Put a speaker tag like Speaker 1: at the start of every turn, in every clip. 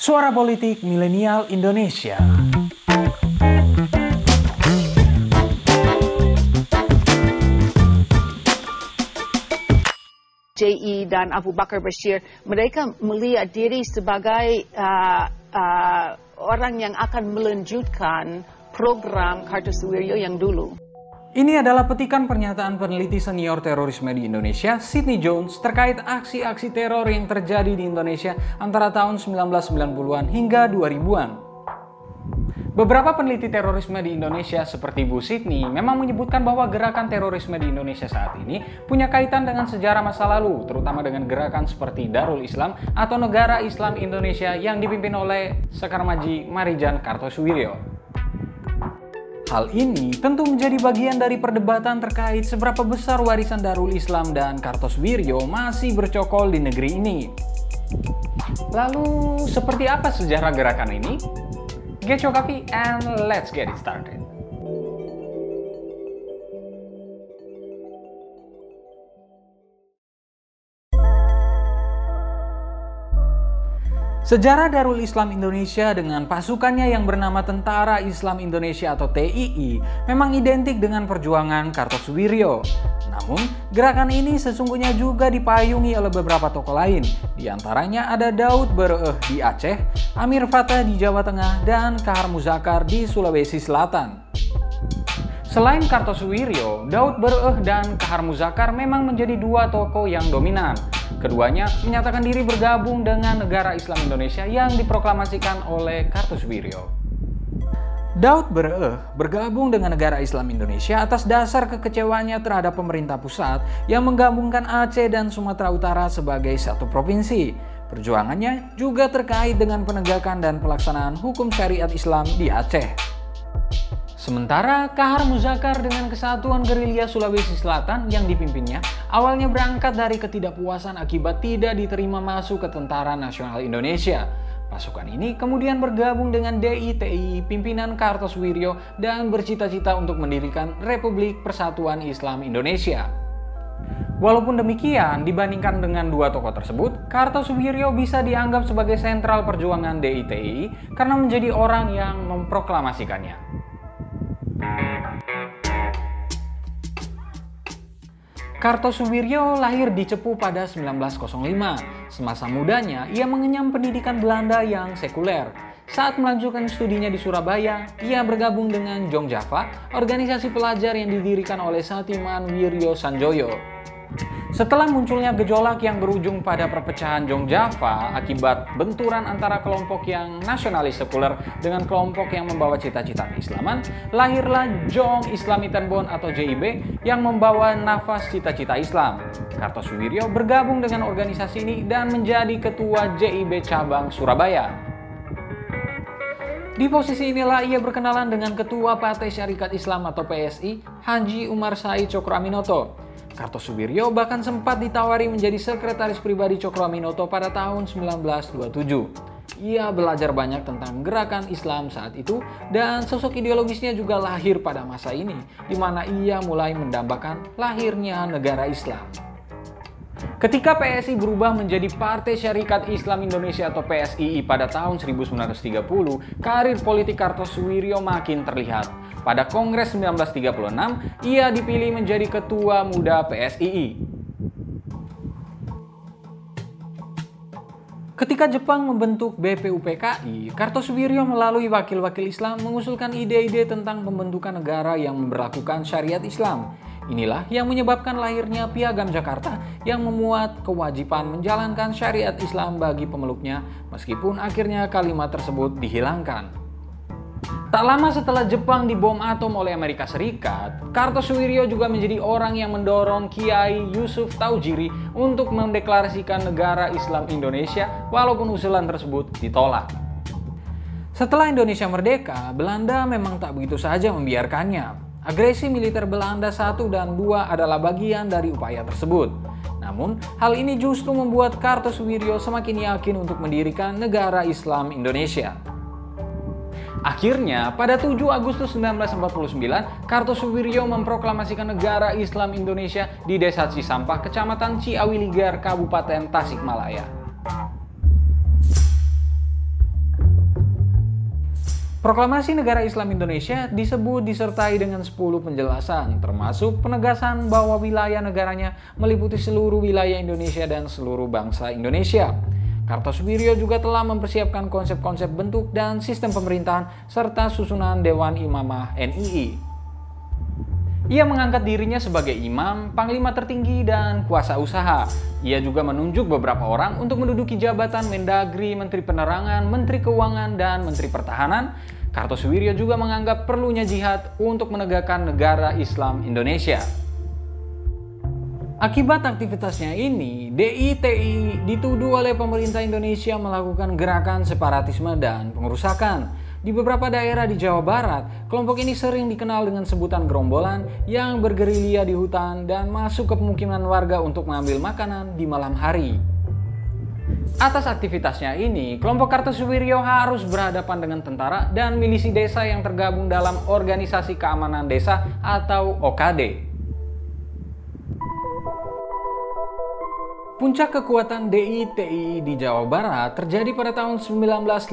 Speaker 1: Suara Politik Milenial Indonesia.
Speaker 2: JE dan Abu Bakar Bashir, mereka melihat diri sebagai uh, uh, orang yang akan melanjutkan program Kartosuwiryo yang dulu.
Speaker 1: Ini adalah petikan pernyataan peneliti senior terorisme di Indonesia, Sidney Jones, terkait aksi-aksi teror yang terjadi di Indonesia antara tahun 1990-an hingga 2000-an. Beberapa peneliti terorisme di Indonesia seperti Bu Sidney memang menyebutkan bahwa gerakan terorisme di Indonesia saat ini punya kaitan dengan sejarah masa lalu, terutama dengan gerakan seperti Darul Islam atau Negara Islam Indonesia yang dipimpin oleh Sekar Maji Marijan Kartosuwiryo. Hal ini tentu menjadi bagian dari perdebatan terkait seberapa besar warisan Darul Islam dan Kartosuwiryo masih bercokol di negeri ini. Lalu, seperti apa sejarah gerakan ini? Get your coffee and let's get it started. Sejarah Darul Islam Indonesia dengan pasukannya yang bernama Tentara Islam Indonesia atau TII memang identik dengan perjuangan Kartosuwiryo. Namun, gerakan ini sesungguhnya juga dipayungi oleh beberapa tokoh lain. Di antaranya ada Daud Bereeh di Aceh, Amir Fatah di Jawa Tengah, dan Kahar Muzakar di Sulawesi Selatan. Selain Kartosuwiryo, Daud Bereeh dan Kahar Muzakar memang menjadi dua tokoh yang dominan. Keduanya menyatakan diri bergabung dengan negara Islam Indonesia yang diproklamasikan oleh Kartosuwiryo. Daud Bereeh bergabung dengan negara Islam Indonesia atas dasar kekecewaannya terhadap pemerintah pusat yang menggabungkan Aceh dan Sumatera Utara sebagai satu provinsi. Perjuangannya juga terkait dengan penegakan dan pelaksanaan hukum syariat Islam di Aceh. Sementara Kahar Muzakar dengan Kesatuan Gerilya Sulawesi Selatan yang dipimpinnya awalnya berangkat dari ketidakpuasan akibat tidak diterima masuk ke Tentara Nasional Indonesia. Pasukan ini kemudian bergabung dengan DITI pimpinan Kartosuwiryo dan bercita-cita untuk mendirikan Republik Persatuan Islam Indonesia. Walaupun demikian, dibandingkan dengan dua tokoh tersebut, Kartosuwiryo bisa dianggap sebagai sentral perjuangan DITI karena menjadi orang yang memproklamasikannya. Kartosuwiryo lahir di Cepu pada 1905. Semasa mudanya, ia mengenyam pendidikan Belanda yang sekuler. Saat melanjutkan studinya di Surabaya, ia bergabung dengan Jong Java, organisasi pelajar yang didirikan oleh Satiman Wiryo Sanjoyo. Setelah munculnya gejolak yang berujung pada perpecahan Jong Java akibat benturan antara kelompok yang nasionalis sekuler dengan kelompok yang membawa cita-cita keislaman, lahirlah Jong Islamitan atau JIB yang membawa nafas cita-cita Islam. Kartosuwiryo bergabung dengan organisasi ini dan menjadi ketua JIB cabang Surabaya. Di posisi inilah ia berkenalan dengan Ketua Partai Syarikat Islam atau PSI, Haji Umar Said Cokro Aminoto. Kartosuwiryo bahkan sempat ditawari menjadi sekretaris pribadi Cokro Aminoto pada tahun 1927. Ia belajar banyak tentang gerakan Islam saat itu dan sosok ideologisnya juga lahir pada masa ini, di mana ia mulai mendambakan lahirnya negara Islam. Ketika PSI berubah menjadi Partai Syarikat Islam Indonesia atau PSII pada tahun 1930, karir politik Kartosuwiryo makin terlihat. Pada Kongres 1936, ia dipilih menjadi ketua muda PSII. Ketika Jepang membentuk BPUPKI, Kartosuwiryo melalui wakil-wakil Islam mengusulkan ide-ide tentang pembentukan negara yang memperlakukan syariat Islam. Inilah yang menyebabkan lahirnya Piagam Jakarta yang memuat kewajiban menjalankan syariat Islam bagi pemeluknya meskipun akhirnya kalimat tersebut dihilangkan. Tak lama setelah Jepang dibom atom oleh Amerika Serikat, Kartosuwiryo juga menjadi orang yang mendorong Kiai Yusuf Taujiri untuk mendeklarasikan negara Islam Indonesia walaupun usulan tersebut ditolak. Setelah Indonesia merdeka, Belanda memang tak begitu saja membiarkannya. Agresi militer Belanda satu dan dua adalah bagian dari upaya tersebut. Namun, hal ini justru membuat Kartosuwiryo semakin yakin untuk mendirikan negara Islam Indonesia. Akhirnya, pada 7 Agustus 1949, Kartosuwiryo memproklamasikan negara Islam Indonesia di Desa Cisampah, Kecamatan Ciawiligar, Kabupaten Tasikmalaya. Proklamasi Negara Islam Indonesia disebut disertai dengan 10 penjelasan, termasuk penegasan bahwa wilayah negaranya meliputi seluruh wilayah Indonesia dan seluruh bangsa Indonesia. Kartosuwiryo juga telah mempersiapkan konsep-konsep bentuk dan sistem pemerintahan serta susunan Dewan Imamah NII. Ia mengangkat dirinya sebagai imam, panglima tertinggi, dan kuasa usaha. Ia juga menunjuk beberapa orang untuk menduduki jabatan Mendagri, Menteri Penerangan, Menteri Keuangan, dan Menteri Pertahanan. Kartosuwiryo juga menganggap perlunya jihad untuk menegakkan negara Islam Indonesia. Akibat aktivitasnya ini, DITI dituduh oleh pemerintah Indonesia melakukan gerakan separatisme dan pengerusakan. Di beberapa daerah di Jawa Barat, kelompok ini sering dikenal dengan sebutan gerombolan yang bergerilya di hutan dan masuk ke pemukiman warga untuk mengambil makanan di malam hari. Atas aktivitasnya ini, kelompok Kartosuwiryo harus berhadapan dengan tentara dan milisi desa yang tergabung dalam Organisasi Keamanan Desa atau OKD. Puncak kekuatan DITI di Jawa Barat terjadi pada tahun 1957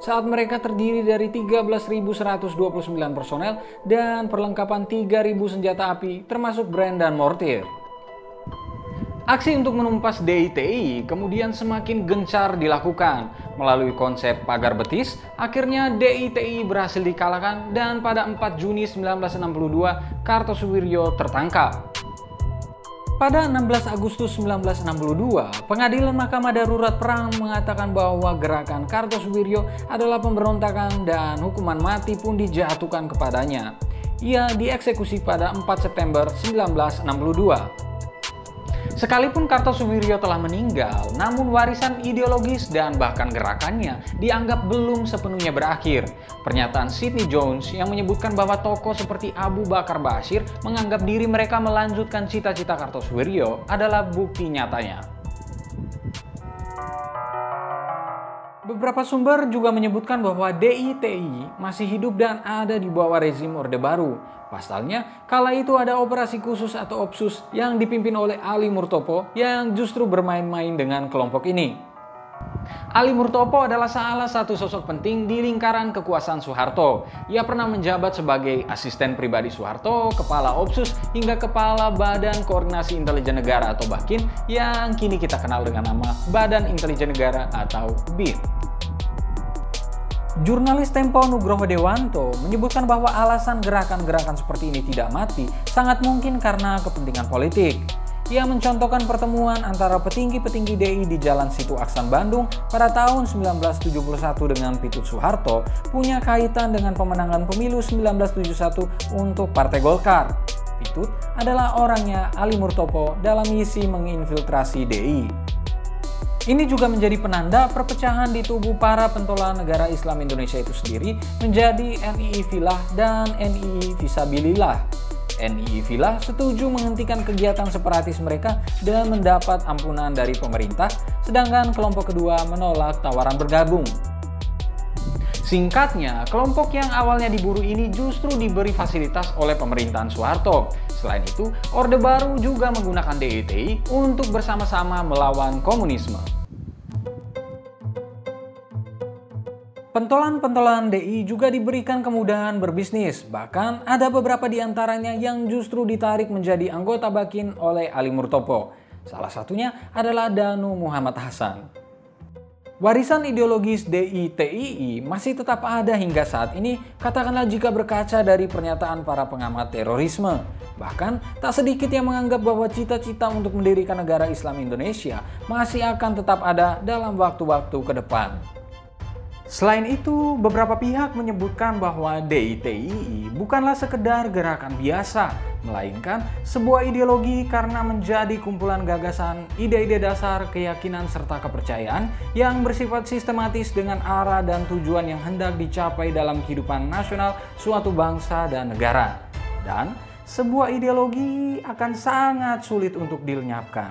Speaker 1: saat mereka terdiri dari 13.129 personel dan perlengkapan 3.000 senjata api termasuk brand dan mortir. Aksi untuk menumpas DITI kemudian semakin gencar dilakukan. Melalui konsep pagar betis, akhirnya DITI berhasil dikalahkan dan pada 4 Juni 1962 Kartosuwiryo tertangkap. Pada 16 Agustus 1962, Pengadilan Mahkamah Darurat Perang mengatakan bahwa gerakan Kartosuwiryo adalah pemberontakan dan hukuman mati pun dijatuhkan kepadanya. Ia dieksekusi pada 4 September 1962. Sekalipun Kartosuwiryo telah meninggal, namun warisan ideologis dan bahkan gerakannya dianggap belum sepenuhnya berakhir. Pernyataan Sidney Jones yang menyebutkan bahwa tokoh seperti Abu Bakar Bashir menganggap diri mereka melanjutkan cita-cita Kartosuwiryo adalah bukti nyatanya. Beberapa sumber juga menyebutkan bahwa DITI masih hidup dan ada di bawah rezim Orde Baru. Pasalnya, kala itu ada operasi khusus atau OPSUS yang dipimpin oleh Ali Murtopo yang justru bermain-main dengan kelompok ini. Ali Murtopo adalah salah satu sosok penting di lingkaran kekuasaan Soeharto. Ia pernah menjabat sebagai asisten pribadi Soeharto, kepala OPSUS, hingga kepala Badan Koordinasi Intelijen Negara atau BAKIN yang kini kita kenal dengan nama Badan Intelijen Negara atau BIN. Jurnalis Tempo Nugroho Dewanto menyebutkan bahwa alasan gerakan-gerakan seperti ini tidak mati sangat mungkin karena kepentingan politik. Ia mencontohkan pertemuan antara petinggi-petinggi DI di Jalan Situ Aksan Bandung pada tahun 1971 dengan Pitut Soeharto punya kaitan dengan pemenangan pemilu 1971 untuk Partai Golkar. Pitut adalah orangnya Ali Murtopo dalam misi menginfiltrasi DI. Ini juga menjadi penanda perpecahan di tubuh para pentolan negara Islam Indonesia itu sendiri menjadi NII Filah dan NII Visabilillah. NII Filah setuju menghentikan kegiatan separatis mereka dan mendapat ampunan dari pemerintah, sedangkan kelompok kedua menolak tawaran bergabung. Singkatnya, kelompok yang awalnya diburu ini justru diberi fasilitas oleh pemerintahan Soeharto. Selain itu, Orde Baru juga menggunakan DITI untuk bersama-sama melawan komunisme. Pentolan-pentolan DI juga diberikan kemudahan berbisnis, bahkan ada beberapa di antaranya yang justru ditarik menjadi anggota Bakin oleh Ali Murtopo. Salah satunya adalah Danu Muhammad Hasan. Warisan ideologis DITII masih tetap ada hingga saat ini, katakanlah jika berkaca dari pernyataan para pengamat terorisme. Bahkan, tak sedikit yang menganggap bahwa cita-cita untuk mendirikan negara Islam Indonesia masih akan tetap ada dalam waktu-waktu ke depan. Selain itu, beberapa pihak menyebutkan bahwa DITII bukanlah sekedar gerakan biasa, melainkan sebuah ideologi karena menjadi kumpulan gagasan, ide-ide dasar, keyakinan, serta kepercayaan yang bersifat sistematis dengan arah dan tujuan yang hendak dicapai dalam kehidupan nasional suatu bangsa dan negara. Dan sebuah ideologi akan sangat sulit untuk dilenyapkan.